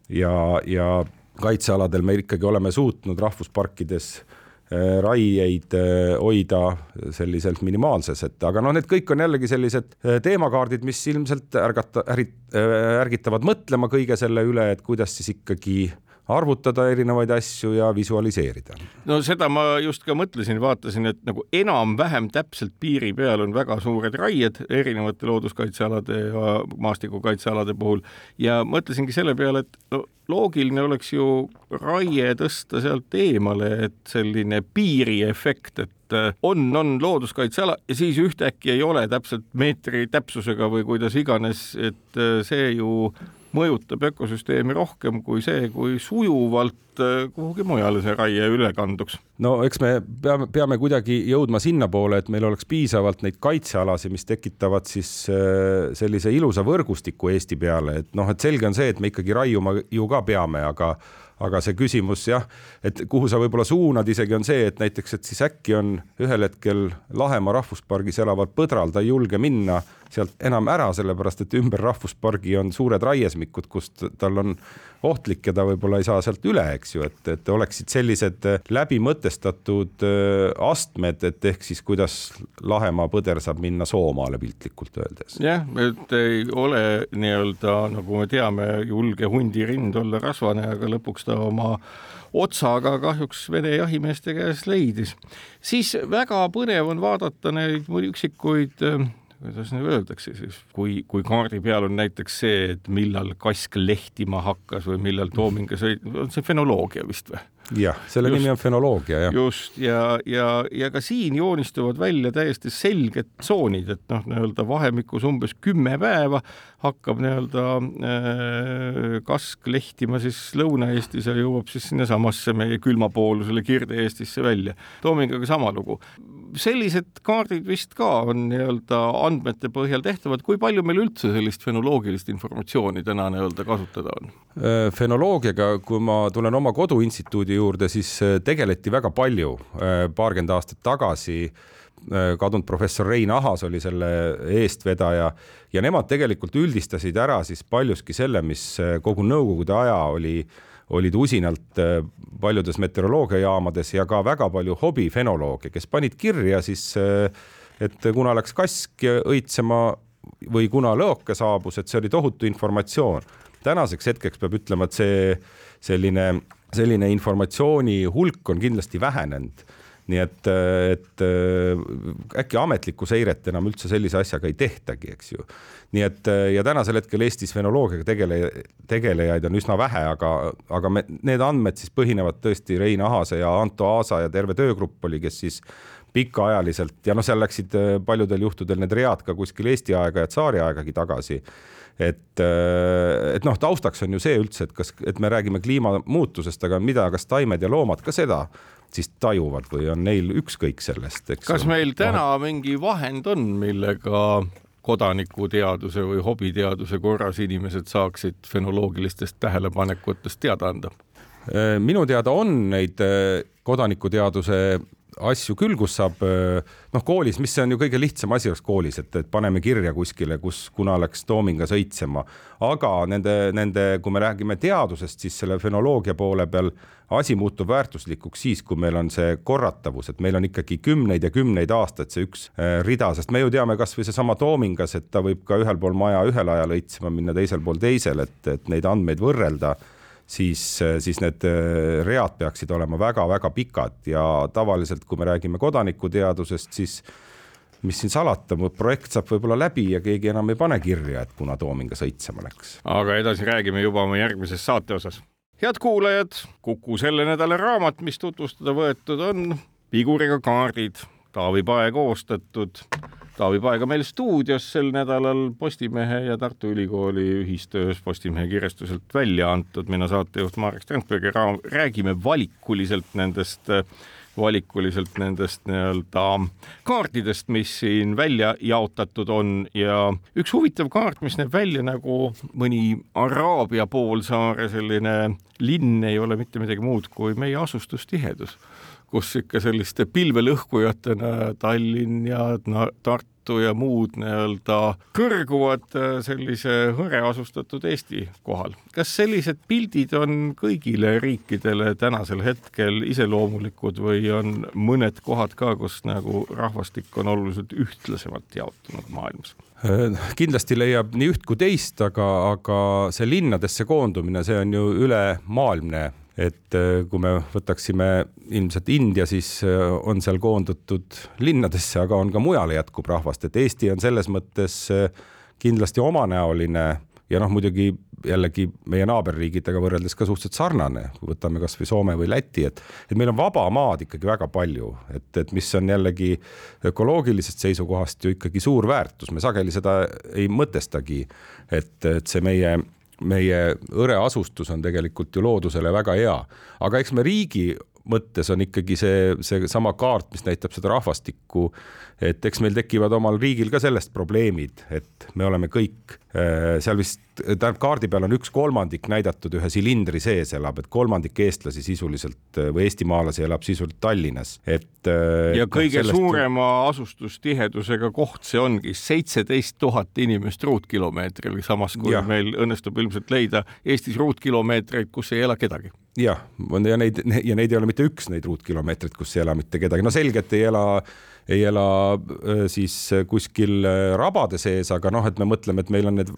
ja, ja kaitsealadel me ikkagi oleme suutnud rahvusparkides äh, raieid äh, hoida selliselt minimaalses, et aga noh, need kõik on jällegi sellised äh, teemakaardid, mis ilmselt ärgata, ärgitavad mõtlema kõige selle üle, et kuidas siis ikkagi arvutada erinevaid asju ja visualiseerida. no seda ma just ka mõtlesin, vaatasin, et nagu enam-vähem täpselt piiri peal on väga suured raied erinevate looduskaitsealade ja maastikukaitsealade puhul ja mõtlesingi selle peale, et no loogiline oleks ju raie tõsta sealt eemale, et selline piiriefekt, et äh, on, on looduskaitseala ja siis ühtäkki ei ole täpselt meetri täpsusega või kuidas iganes, et äh, see ju mõjutab ökosüsteemi rohkem kui see, kui sujuvalt äh, kuhugi mujale see raie üle kanduks. no eks me peame, peame kuidagi jõudma sinnapoole, et meil oleks piisavalt neid kaitsealasid, mis tekitavad siis äh, sellise ilusa võrgustiku Eesti peale, et noh, et selge on see, et me ikkagi raiuma ju ka peame, aga aga see küsimus jah, et kuhu sa võib-olla suunad isegi on see, et näiteks, et siis äkki on ühel hetkel Lahemaa rahvuspargis elaval põdral, ta ei julge minna sealt enam ära, sellepärast et ümber rahvuspargi on suured raiesmikud, kust tal on ohtlik ja ta võib-olla ei saa sealt üle, eks ju, et, et oleksid sellised äh, läbimõtestatud äh, astmed, et ehk siis kuidas Lahemaa põder saab minna Soomaale piltlikult öeldes. jah, et ei ole nii-öelda, nagu me teame, julge hundi rind olla rasvane, aga lõpuks ta oma otsaga kahjuks Vene jahimeeste käes leidis. siis väga põnev on vaadata neid üksikuid äh, kuidas nüüd öeldakse siis, kui, kui kaardi peal on näiteks see, et millal kask lehtima hakkas või millal toominga sõit-, on see fenoloogia vist või? jah, selle just, nimi on fenoloogia, jah. just, ja, ja, ja ka siin joonistuvad välja täiesti selged tsoonid, et noh, nii-öelda vahemikus umbes kümme päeva hakkab nii-öelda äh, kask lehtima siis Lõuna-Eestis ja jõuab siis sinnasamasse meie külmapoolusele Kirde-Eestisse välja. Toomingaga sama lugu. Sellised kaardid vist ka on nii-öelda andmete põhjal tehtavad, kui palju meil üldse sellist fenoloogilist informatsiooni täna nii-öelda kasutada on? Äh, fenoloogiaga, kui ma tulen oma koduinstituudi juurde, siis äh, tegeleti väga palju äh, paarkümmend aastat tagasi kadunud professor Rein Ahas oli selle eestvedaja ja nemad tegelikult üldistasid ära siis paljuski selle, mis kogu nõukogude aja oli, olid usinalt paljudes meteoroloogiajaamades ja ka väga palju hobifenolooge, kes panid kirja siis, et kuna läks kask õitsema või kuna lõoke saabus, et see oli tohutu informatsioon. Tänaseks hetkeks peab ütlema, et see selline, selline informatsiooni hulk on kindlasti vähenenud nii et, et äkki ametlikku seiret enam üldse sellise asjaga ei tehtagi, eks ju. nii et ja tänasel hetkel Eestis fenoloogiaga tegele, tegelejaid on üsna vähe, aga, aga me, need andmed siis põhinevad tõesti Rein Ahase ja Anto Aasa ja terve töögrupp oli, kes siis pikaajaliselt ja noh, seal läksid paljudel juhtudel need read ka kuskil Eesti aega ja tsaariaegagi tagasi et, äh, et noh, taustaks on ju see üldse, et kas, et me räägime kliimamuutusest, aga mida, kas taimed ja loomad ka seda siis tajuvad või on neil ükskõik sellest, eks. kas meil täna vahe... mingi vahend on, millega kodanikuteaduse või hobiteaduse korras inimesed saaksid fenoloogilistest tähelepanekutest teada anda? Äh, minu teada on neid äh, kodanikuteaduse asju küll, kus saab noh, koolis, mis on ju kõige lihtsam asi oleks koolis, et, et paneme kirja kuskile, kus, kuna läks toomingas õitsema, aga nende, nende, kui me räägime teadusest, siis selle fenoloogia poole peal asi muutub väärtuslikuks siis, kui meil on see korratavus, et meil on ikkagi kümneid ja kümneid aastaid see üks rida, sest me ju teame kasvõi seesama toomingas, et ta võib ka ühel pool maja ühel ajal õitsema minna, teisel pool teisel, et, et neid andmeid võrrelda siis, siis need äh, read peaksid olema väga-väga pikad ja tavaliselt, kui me räägime kodanikuteadusest, siis mis siin salata, projekt saab võib-olla läbi ja keegi enam ei pane kirja, et kuna Toominga sõitsema läks. aga edasi räägime juba oma järgmises saate osas. head kuulajad, Kuku selle nädala raamat, mis tutvustada võetud on, Viguriga kaardid, Taavi Pae koostatud Taavi Paega meil stuudios sel nädalal Postimehe ja Tartu Ülikooli ühistöös Postimehe kirjastuselt välja antud. mina saatejuht Marek Strandberg ja räägime valikuliselt nendest valikuliselt nendest nii-öelda kaartidest, mis siin välja jaotatud on ja üks huvitav kaart, mis näeb välja nagu mõni Araabia poolsaare selline linn, ei ole mitte midagi muud kui meie asustustihedus kus ikka selliste pilvelõhkujatena Tallinn ja Tartu ja muud nii-öelda kõrguvad äh, sellise hõreasustatud Eesti kohal. kas sellised pildid on kõigile riikidele tänasel hetkel iseloomulikud või on mõned kohad ka, kus nagu rahvastik on oluliselt ühtlasemalt jaotunud maailmas? Äh, kindlasti leiab nii üht kui teist, aga, aga see linnadesse koondumine, see on ju ülemaailmne et äh, kui me võtaksime ilmselt India, siis äh, on seal koondatud linnadesse, aga on ka mujale jätkub rahvast, et Eesti on selles mõttes äh, kindlasti omanäoline ja noh, muidugi jällegi meie naaberriigidega võrreldes ka suhteliselt sarnane, kui võtame kasvõi Soome või Läti, et, et meil on vaba maad ikkagi väga palju, et, et mis on jällegi ökoloogilisest seisukohast ju ikkagi suur väärtus, me sageli seda ei mõtestagi, et, et see meie meie hõreasustus on tegelikult ju loodusele väga hea, aga eks me riigi mõttes on ikkagi see, seesama kaart, mis näitab seda rahvastikku, et eks meil tekivad omal riigil ka sellest probleemid, et me oleme kõik seal vist, tähendab kaardi peal on üks kolmandik näidatud ühe silindri sees elab, et kolmandik eestlasi sisuliselt äh, või eestimaalasi elab sisuliselt Tallinnas, et. Äh, ja kõige sellest... suurema asustustihedusega koht see ongi seitseteist tuhat inimest ruutkilomeetril, samas kui ja. meil õnnestub ilmselt leida Eestis ruutkilomeetreid, kus ei ela kedagi jah, ja neid ja neid ei ole mitte üks neid ruutkilomeetreid, kus ei ela mitte kedagi, no selgelt ei ela ei ela siis kuskil rabade sees, aga noh, et me mõtleme, et meil on need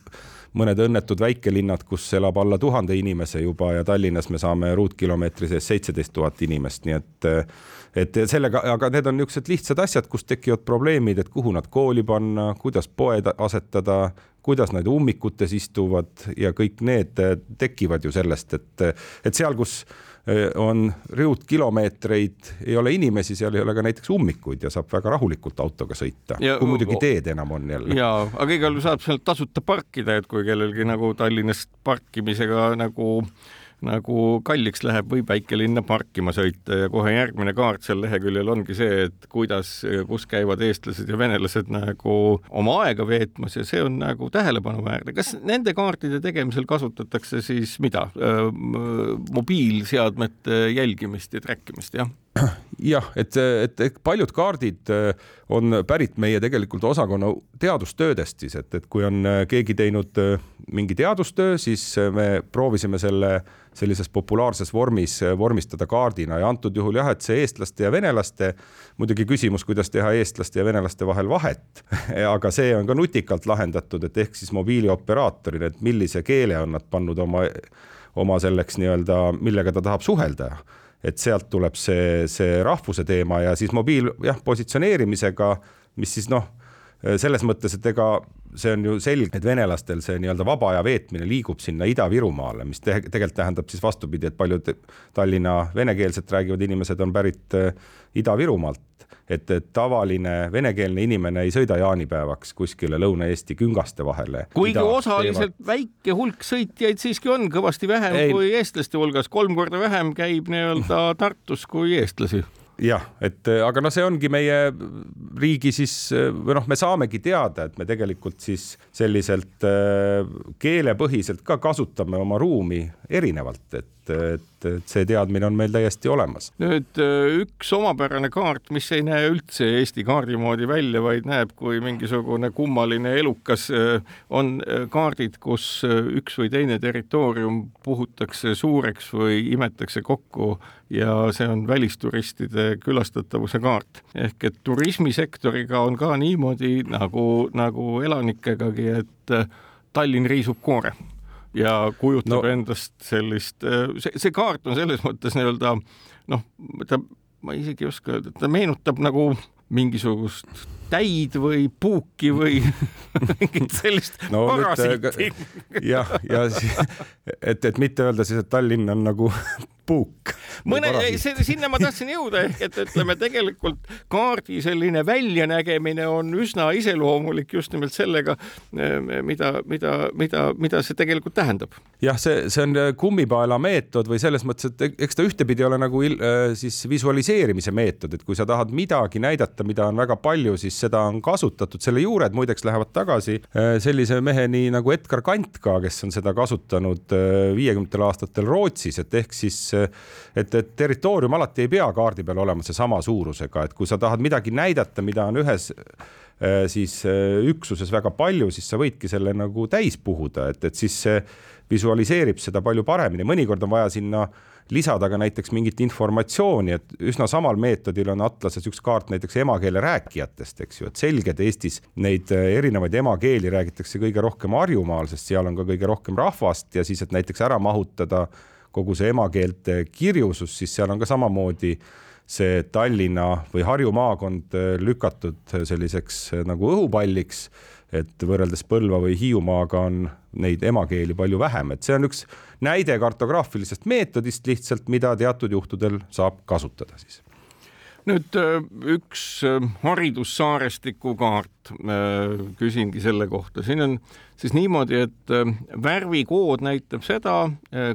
mõned õnnetud väikelinnad, kus elab alla tuhande inimese juba ja Tallinnas me saame ruutkilomeetri sees seitseteist tuhat inimest, nii et et sellega, aga need on niisugused lihtsad asjad, kus tekivad probleemid, et kuhu nad kooli panna, kuidas poed asetada, kuidas nad ummikutes istuvad ja kõik need tekivad ju sellest, et, et seal, kus Äh, on riudkilomeetreid, ei ole inimesi, seal ei ole ka näiteks ummikuid ja saab väga rahulikult autoga sõita, kui muidugi teed enam on jälle. ja, aga igal juhul saab seal tasuta parkida, et kui kellelgi nagu Tallinnast parkimisega nagu äh, nagu kalliks läheb, võib väikelinna parkima sõita ja kohe järgmine kaart seal leheküljel ongi see, et kuidas, kus käivad eestlased ja venelased nagu oma aega veetmas ja see on nagu tähelepanuväärne. kas nende kaartide tegemisel kasutatakse siis mida? mobiilseadmete jälgimist ja track imist, jah? <clears throat> jah, et, et, et paljud kaardid äh, on pärit meie tegelikult osakonna teadustöödest siis, et, et kui on äh, keegi teinud äh, mingi teadustöö, siis me proovisime selle sellises populaarses vormis vormistada kaardina ja antud juhul jah, et see eestlaste ja venelaste, muidugi küsimus, kuidas teha eestlaste ja venelaste vahel vahet <laughs> aga see on ka nutikalt lahendatud, et ehk siis mobiilioperaatoril, et millise keele on nad pannud oma, oma selleks nii-öelda, millega ta tahab suhelda et sealt tuleb see, see rahvuse teema ja siis mobiil jah, positsioneerimisega, mis siis noh, selles mõttes, et ega see on ju selge, et venelastel see nii-öelda vaba aja veetmine liigub sinna Ida-Virumaale, mis te tegelikult tähendab siis vastupidi, et paljud Tallinna venekeelset räägivad inimesed on pärit äh, Ida-Virumaalt et, et tavaline venekeelne inimene ei sõida jaanipäevaks kuskile Lõuna-Eesti küngaste vahele. kuigi osaliselt teevad... väike hulk sõitjaid siiski on, kõvasti vähem ei. kui eestlaste hulgas, kolm korda vähem käib nii-öelda <laughs> Tartus kui eestlasi jah, et aga noh, see ongi meie riigi siis või noh, me saamegi teada, et me tegelikult siis selliselt äh, keelepõhiselt ka kasutame oma ruumi erinevalt, et et, et see teadmine on meil täiesti olemas. nüüd äh, üks omapärane kaart, mis ei näe üldse Eesti kaardi moodi välja, vaid näeb kui mingisugune kummaline elukas, äh, on äh, kaardid, kus üks või teine territoorium puhutakse suureks või imetakse kokku ja see on välisturistide külastatavuse kaart. ehk et turismisektoriga on ka niimoodi nagu, nagu elanikegagi, et Tallinn riisub koore ja kujutab no. endast sellist, äh, see, see kaart on selles mõttes nii-öelda noh, ta, ma isegi ei oska öelda, ta meenutab nagu mingisugust täid või puuki või <laughs> mingit sellist no, parasiiti. jah, ja, ja et, et mitte öelda siis, et Tallinn on nagu <laughs> puuk. mõne, sinna ma tahtsin jõuda, ehk et ütleme tegelikult kaardi selline väljanägemine on üsna iseloomulik just nimelt sellega, mida, mida, mida, mida see tegelikult tähendab. jah, see, see on kummipaela meetod või selles mõttes, et eks ta ühtepidi ole nagu il, siis visualiseerimise meetod, et kui sa tahad midagi näidata, mida on väga palju, siis seda on kasutatud, selle juured muideks lähevad tagasi sellise meheni nagu Edgar Kantka, kes on seda kasutanud viiekümnendatel aastatel Rootsis, et ehk siis et, et territoorium alati ei pea kaardi peal olema seesama suurusega, et kui sa tahad midagi näidata, mida on ühes äh, siis äh, üksuses väga palju, siis sa võidki selle nagu täis puhuda, et, et siis see visualiseerib seda palju paremini, mõnikord on vaja sinna lisada ka näiteks mingit informatsiooni, et üsna samal meetodil on Atlases üks kaart näiteks emakeele rääkijatest, eks ju, et selge, et Eestis neid äh, erinevaid emakeeli räägitakse kõige rohkem Harjumaal, sest seal on ka kõige rohkem rahvast ja siis, et näiteks ära mahutada kogu see emakeelte kirjusus, siis seal on ka samamoodi see Tallinna või Harju maakond äh, lükatud selliseks äh, nagu õhupalliks, et võrreldes Põlva või Hiiumaaga on neid emakeeli palju vähem, et see on üks näide kartograafilisest meetodist lihtsalt, mida teatud juhtudel saab kasutada siis. Nüüd äh, üks haridussaarestiku kaart, küsingi selle kohta, siin on siis niimoodi, et äh, värvikood näitab seda, äh,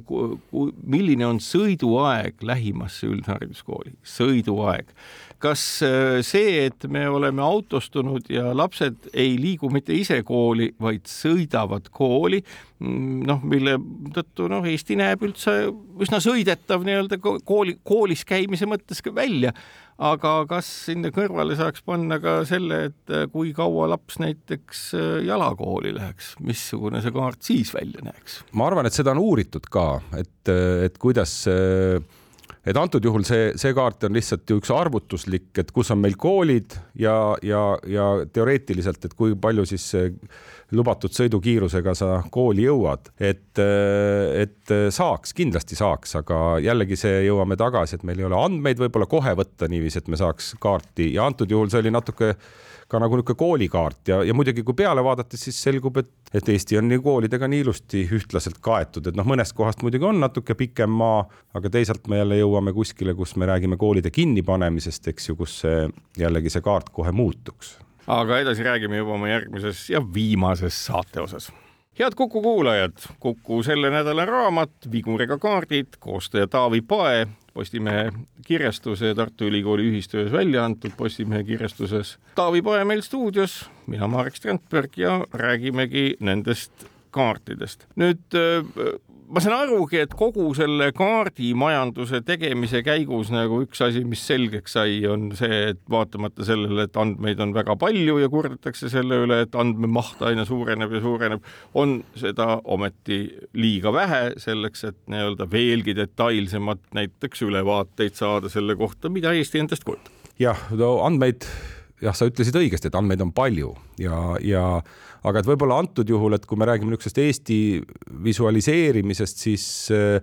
milline on sõiduaeg lähimasse üldhariduskooli, sõiduaeg. Kas äh, see, et me oleme autostunud ja lapsed ei liigu mitte ise kooli, vaid sõidavad kooli, mm, noh, mille tõttu noh, Eesti näeb üldse üsna sõidetav nii-öelda kooli, koolis käimise mõttes ka välja aga kas sinna kõrvale saaks panna ka selle, et kui kaua laps näiteks jalakooli läheks? missugune see kaart siis välja näeks? ma arvan, et seda on uuritud ka, et, et kuidas et antud juhul see, see kaart on lihtsalt ju üks arvutuslik, et kus on meil koolid ja, ja, ja teoreetiliselt, et kui palju siis lubatud sõidukiirusega sa kooli jõuad, et, et saaks, kindlasti saaks, aga jällegi see jõuame tagasi, et meil ei ole andmeid võib-olla kohe võtta niiviisi, et me saaks kaarti. Ja antud juhul see oli natuke ka nagu niisugune koolikaart ja, ja muidugi, kui peale vaadates, siis selgub, et, et Eesti on nii koolidega nii ilusti ühtlaselt kaetud, et noh, mõnest kohast muidugi on natuke pikem maa, aga teisalt me jälle jõuame kuskile, kus me räägime koolide kinnipanemisest, eks ju, kus see jällegi see kaart kohe muutuks. aga edasi räägime juba oma järgmises ja viimases saate osas head Kuku kuulajad, Kuku selle nädala raamat Viguriga kaardid, koostaja Taavi Pae Postimehe kirjastuse ja Tartu Ülikooli ühistöös välja antud Postimehe kirjastuses. Taavi Pae meil stuudios, mina Marek Strandberg ja räägimegi nendest kaartidest. nüüd ma saan arugi, et kogu selle kaardimajanduse tegemise käigus nagu üks asi, mis selgeks sai, on see, et vaatamata sellele, et andmeid on väga palju ja kurdetakse selle üle, et andmemaht aina suureneb ja suureneb, on seda ometi liiga vähe selleks, et nii-öelda veelgi detailsemat näiteks ülevaateid saada selle kohta, mida Eesti endast kujutab. jah, no andmeid jah, sa ütlesid õigesti, et andmeid on palju ja, ja aga et võib-olla antud juhul, et kui me räägime niisugusest Eesti visualiseerimisest, siis äh,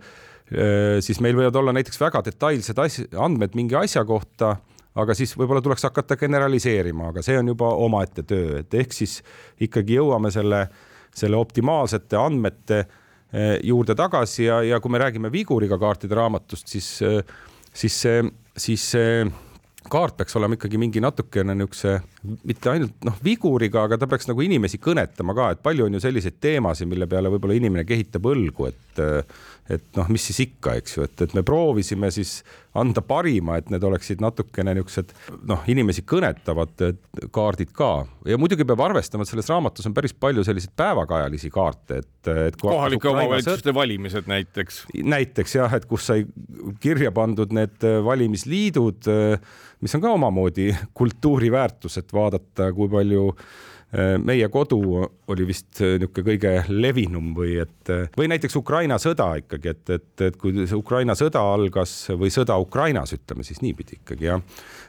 siis meil võivad olla näiteks väga detailsed asja, andmed mingi asja kohta, aga siis võib-olla tuleks hakata generaliseerima, aga see on juba omaette töö, et ehk siis ikkagi jõuame selle, selle optimaalsete andmete äh, juurde tagasi ja, ja kui me räägime viguriga kaartide raamatust, siis, äh, siis see, siis see kaart peaks olema ikkagi mingi natukene niisuguse, mitte ainult noh, viguriga, aga ta peaks nagu inimesi kõnetama ka, et palju on ju selliseid teemasid, mille peale võib-olla inimene kehitab õlgu, et et noh, mis siis ikka, eks ju, et, et me proovisime siis anda parima, et need oleksid natukene niisugused noh, inimesi kõnetavad kaardid ka ja muidugi peab arvestama, et selles raamatus on päris palju selliseid päevakajalisi kaarte, et, et kohalike omavalitsuste valimised näiteks. näiteks jah, et kus sai kirja pandud need valimisliidud, mis on ka omamoodi kultuuriväärtus, et vaadata, kui palju Äh, meie kodu oli vist äh, niisugune kõige levinum või et äh, või näiteks Ukraina sõda ikkagi, et, et, et kui see Ukraina sõda algas või sõda Ukrainas, ütleme siis niipidi ikkagi jah,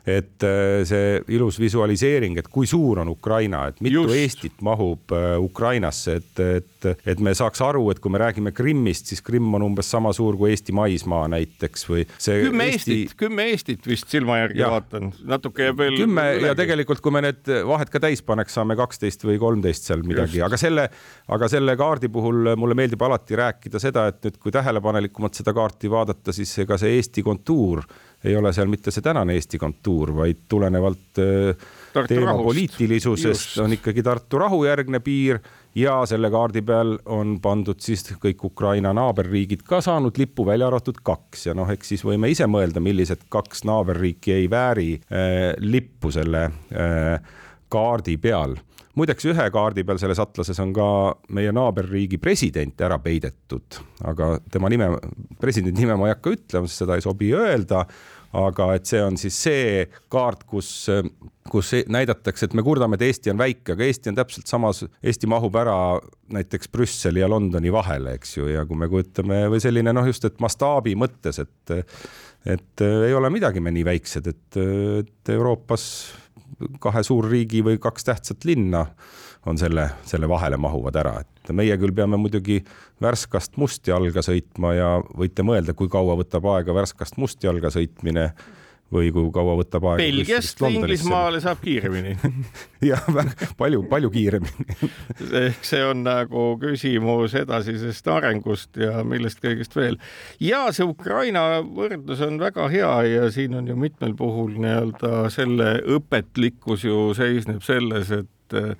et see ilus visualiseering, et kui suur on Ukraina, et mitu Just. Eestit mahub Ukrainasse, et, et, et me saaks aru, et kui me räägime Krimmist, siis Krimm on umbes sama suur kui Eesti maismaa näiteks või see kümme Eesti... Eestit, kümme Eestit vist silma järgi ja. vaatan, natuke jääb veel. kümme ja tegelikult, kui me need vahed ka täis paneks, saame kaks kaksteist või kolmteist seal midagi, aga selle, aga selle kaardi puhul mulle meeldib alati rääkida seda, et nüüd, kui tähelepanelikumalt seda kaarti vaadata, siis ega see Eesti kontuur ei ole seal mitte see tänane Eesti kontuur, vaid tulenevalt äh, Tartu teema rahust. poliitilisusest Just. on ikkagi Tartu rahujärgne piir ja selle kaardi peal on pandud siis kõik Ukraina naaberriigid ka saanud lippu, välja arvatud kaks ja noh, eks siis võime ise mõelda, millised kaks naaberriiki ei vääri äh, lippu selle äh, kaardi peal muideks ühe kaardi peal selles atlases on ka meie naaberriigi president ära peidetud, aga tema nime, presidendi nime ma ei hakka ütlema, sest seda ei sobi öelda. aga et see on siis see kaart, kus, kus näidatakse, et me kurdame, et Eesti on väike, aga Eesti on täpselt samas, Eesti mahub ära näiteks Brüsseli ja Londoni vahele, eks ju, ja kui me kujutame või selline noh, just, et mastaabi mõttes, et et ei ole midagi me nii väiksed, et, et Euroopas kahe suurriigi või kaks tähtsat linna on selle, selle vahele mahuvad ära, et meie küll peame muidugi Värskast Mustjalga sõitma ja võite mõelda, kui kaua võtab aega Värskast Mustjalga sõitmine või kui kaua võtab aega. Belgiast Inglismaale saab kiiremini <laughs> jah, palju, palju kiiremini <laughs> ehk see on nagu küsimus edasisest arengust ja millest kõigest veel. ja see Ukraina võrdlus on väga hea ja siin on ju mitmel puhul nii-öelda selle õpetlikkus ju seisneb selles, et eh,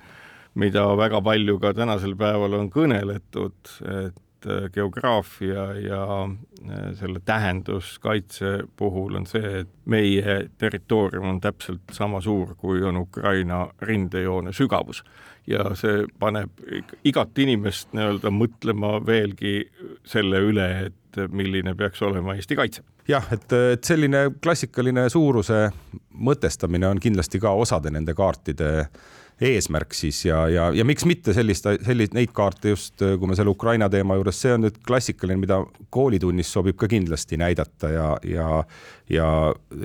mida väga palju ka tänasel päeval on kõneletud, et et äh, geograafia ja äh, selle tähenduskaitse puhul on see, et meie territoorium on täpselt sama suur, kui on Ukraina rindejoone sügavus. ja see paneb igat inimest nii-öelda mõtlema veelgi selle üle, et milline peaks olema Eesti kaitse jah, et, et selline klassikaline suuruse mõtestamine on kindlasti ka osade nende kaartide eesmärk siis ja, ja, ja miks mitte sellist, sellist, neid kaarte just, kui me selle Ukraina teema juures, see on nüüd klassikaline, mida koolitunnis sobib ka kindlasti näidata ja, ja, ja,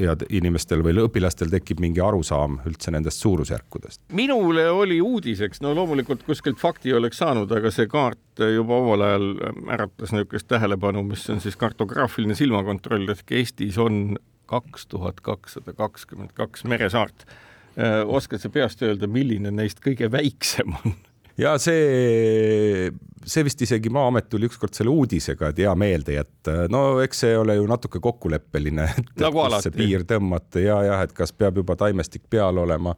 ja inimestel või õpilastel tekib mingi arusaam üldse nendest suurusjärkudest. minule oli uudiseks, no loomulikult kuskilt fakti oleks saanud, aga see kaart juba omal ajal äratas niisugust tähelepanu, mis on siis kartograafiline silmakontroll, ehk Eestis on kaks tuhat kakssada kakskümmend kaks meresaart Äh, oskad sa peast öelda, milline neist kõige väiksem on? ja see, see vist isegi Maa-amet tuli ükskord selle uudisega, et hea meelde jätta. no eks see ole ju natuke kokkuleppeline, et nagu see piir tõmmata ja jah, et kas peab juba taimestik peal olema.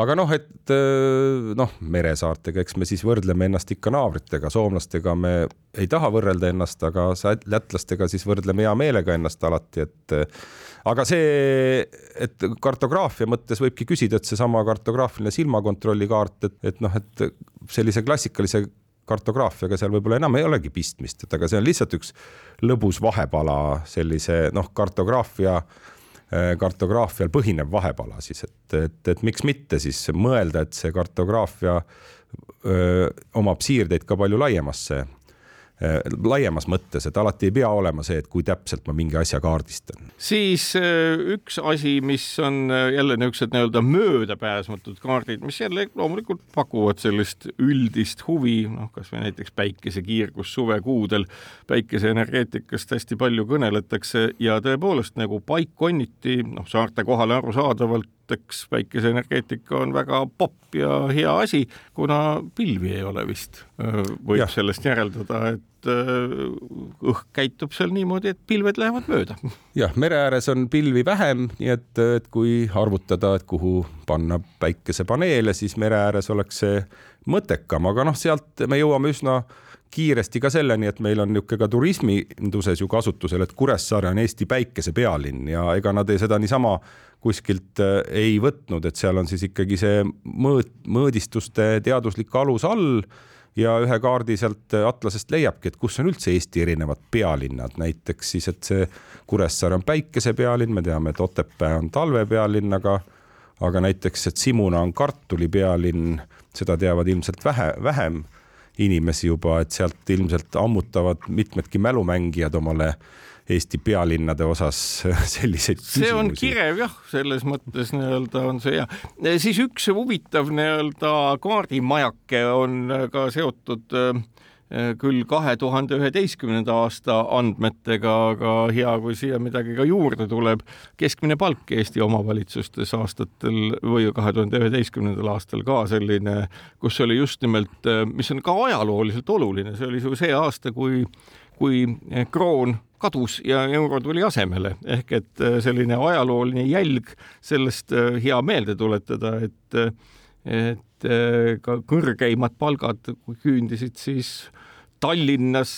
aga noh, et äh, noh, meresaartega, eks me siis võrdleme ennast ikka naabritega, soomlastega me ei taha võrrelda ennast, aga lätlastega siis võrdleme hea meelega ennast alati, et aga see, et kartograafia mõttes võibki küsida, et seesama kartograafiline silmakontrolli kaart, et, et noh, et sellise klassikalise kartograafiaga seal võib-olla enam ei olegi pistmist, et aga see on lihtsalt üks lõbus vahepala sellise noh, kartograafia kartograafial põhinev vahepala siis, et, et, et miks mitte siis mõelda, et see kartograafia öö, omab siirdeid ka palju laiemasse Äh, laiemas mõttes, et alati ei pea olema see, et kui täpselt ma mingi asja kaardistan. siis äh, üks asi, mis on äh, jälle niisugused nii-öelda möödapääsmatud kaardid, mis jälle loomulikult pakuvad sellist üldist huvi, noh, kasvõi näiteks päikesekiirgus suvekuudel, päikeseenergeetikast hästi palju kõneletakse ja tõepoolest nagu paikkonniti, noh, saarte kohale arusaadavalt eks päikeseenergeetika on väga popp ja hea asi, kuna pilvi ei ole vist. võib ja. sellest järeldada, et õhk käitub seal niimoodi, et pilved lähevad mööda. jah, mere ääres on pilvi vähem, nii et, et kui arvutada, et kuhu panna päikesepaneele, siis mere ääres oleks see mõttekam, aga noh, sealt me jõuame üsna kiiresti ka selleni, et meil on niisugune ka turisminduses ju kasutusel, et Kuressaare on Eesti päikese pealinn ja ega nad ei, seda niisama kuskilt äh, ei võtnud, et seal on siis ikkagi see mõõt, mõõdistuste teaduslik alus all ja ühe kaardi sealt atlasest leiabki, et kus on üldse Eesti erinevad pealinnad, näiteks siis, et see Kuressaare on päikese pealinn, me teame, et Otepää on talve pealinn, aga aga näiteks, et Simuna on kartuli pealinn, seda teavad ilmselt vähe, vähem inimesi juba, et sealt ilmselt ammutavad mitmedki mälumängijad omale Eesti pealinnade osas <laughs> selliseid see küsimusi. on kirev jah, selles mõttes nii-öelda on see hea. siis üks huvitav nii-öelda kaardimajake on ka seotud äh, küll kahe tuhande üheteistkümnenda aasta andmetega, aga hea, kui siia midagi ka juurde tuleb. keskmine palk Eesti omavalitsustes aastatel või kahe tuhande üheteistkümnendal aastal ka selline, kus oli just nimelt, äh, mis on ka ajalooliselt oluline, see oli ju see aasta, kui kui kroon kadus ja euro tuli asemele ehk et äh, selline ajalooline jälg sellest äh, hea meelde tuletada, et äh, et ka kõrgeimad palgad küündisid siis Tallinnas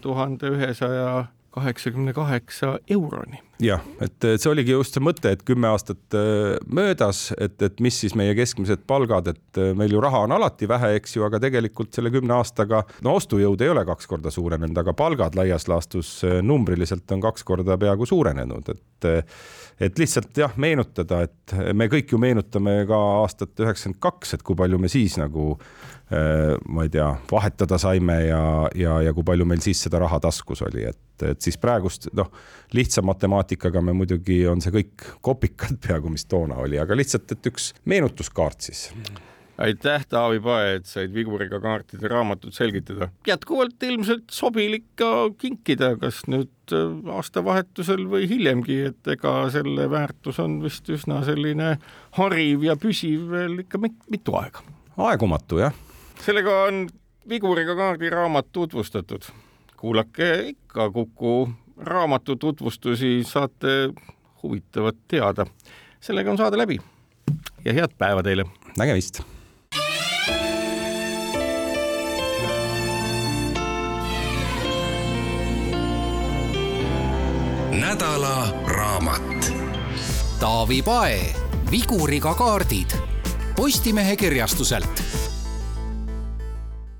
tuhande ühesaja kaheksakümne kaheksa euroni. Jah, et see oligi just see mõte, et kümme aastat äh, möödas, et, et mis siis meie keskmised palgad, et äh, meil ju raha on alati vähe, eks ju, aga tegelikult selle kümne aastaga, no ostujõud ei ole kaks korda suurenenud, aga palgad laias laastus äh, numbriliselt on kaks korda peaaegu suurenenud, et et lihtsalt jah, meenutada, et me kõik ju meenutame ka aastat üheksakümmend kaks, et kui palju me siis nagu ma ei tea, vahetada saime ja, ja, ja kui palju meil siis seda raha taskus oli, et, et siis praegust noh, lihtsa matemaatikaga me muidugi on see kõik kopikad peaaegu, mis toona oli, aga lihtsalt, et üks meenutuskaart siis aitäh, Taavi Pae, et said viguriga kaartide raamatut selgitada. jätkuvalt ilmselt sobilik ka kinkida, kas nüüd äh, aastavahetusel või hiljemgi, et ega selle väärtus on vist üsna selline hariv ja püsiv veel ikka mitu aega. aegumatu, jah. sellega on viguriga kaardiraamat tutvustatud. kuulake ikka Kuku raamatu tutvustusi, saate huvitavat teada. sellega on saade läbi ja head päeva teile. nägemist nädala raamat. Taavi Pae, Viguriga kaardid Postimehe kirjastuselt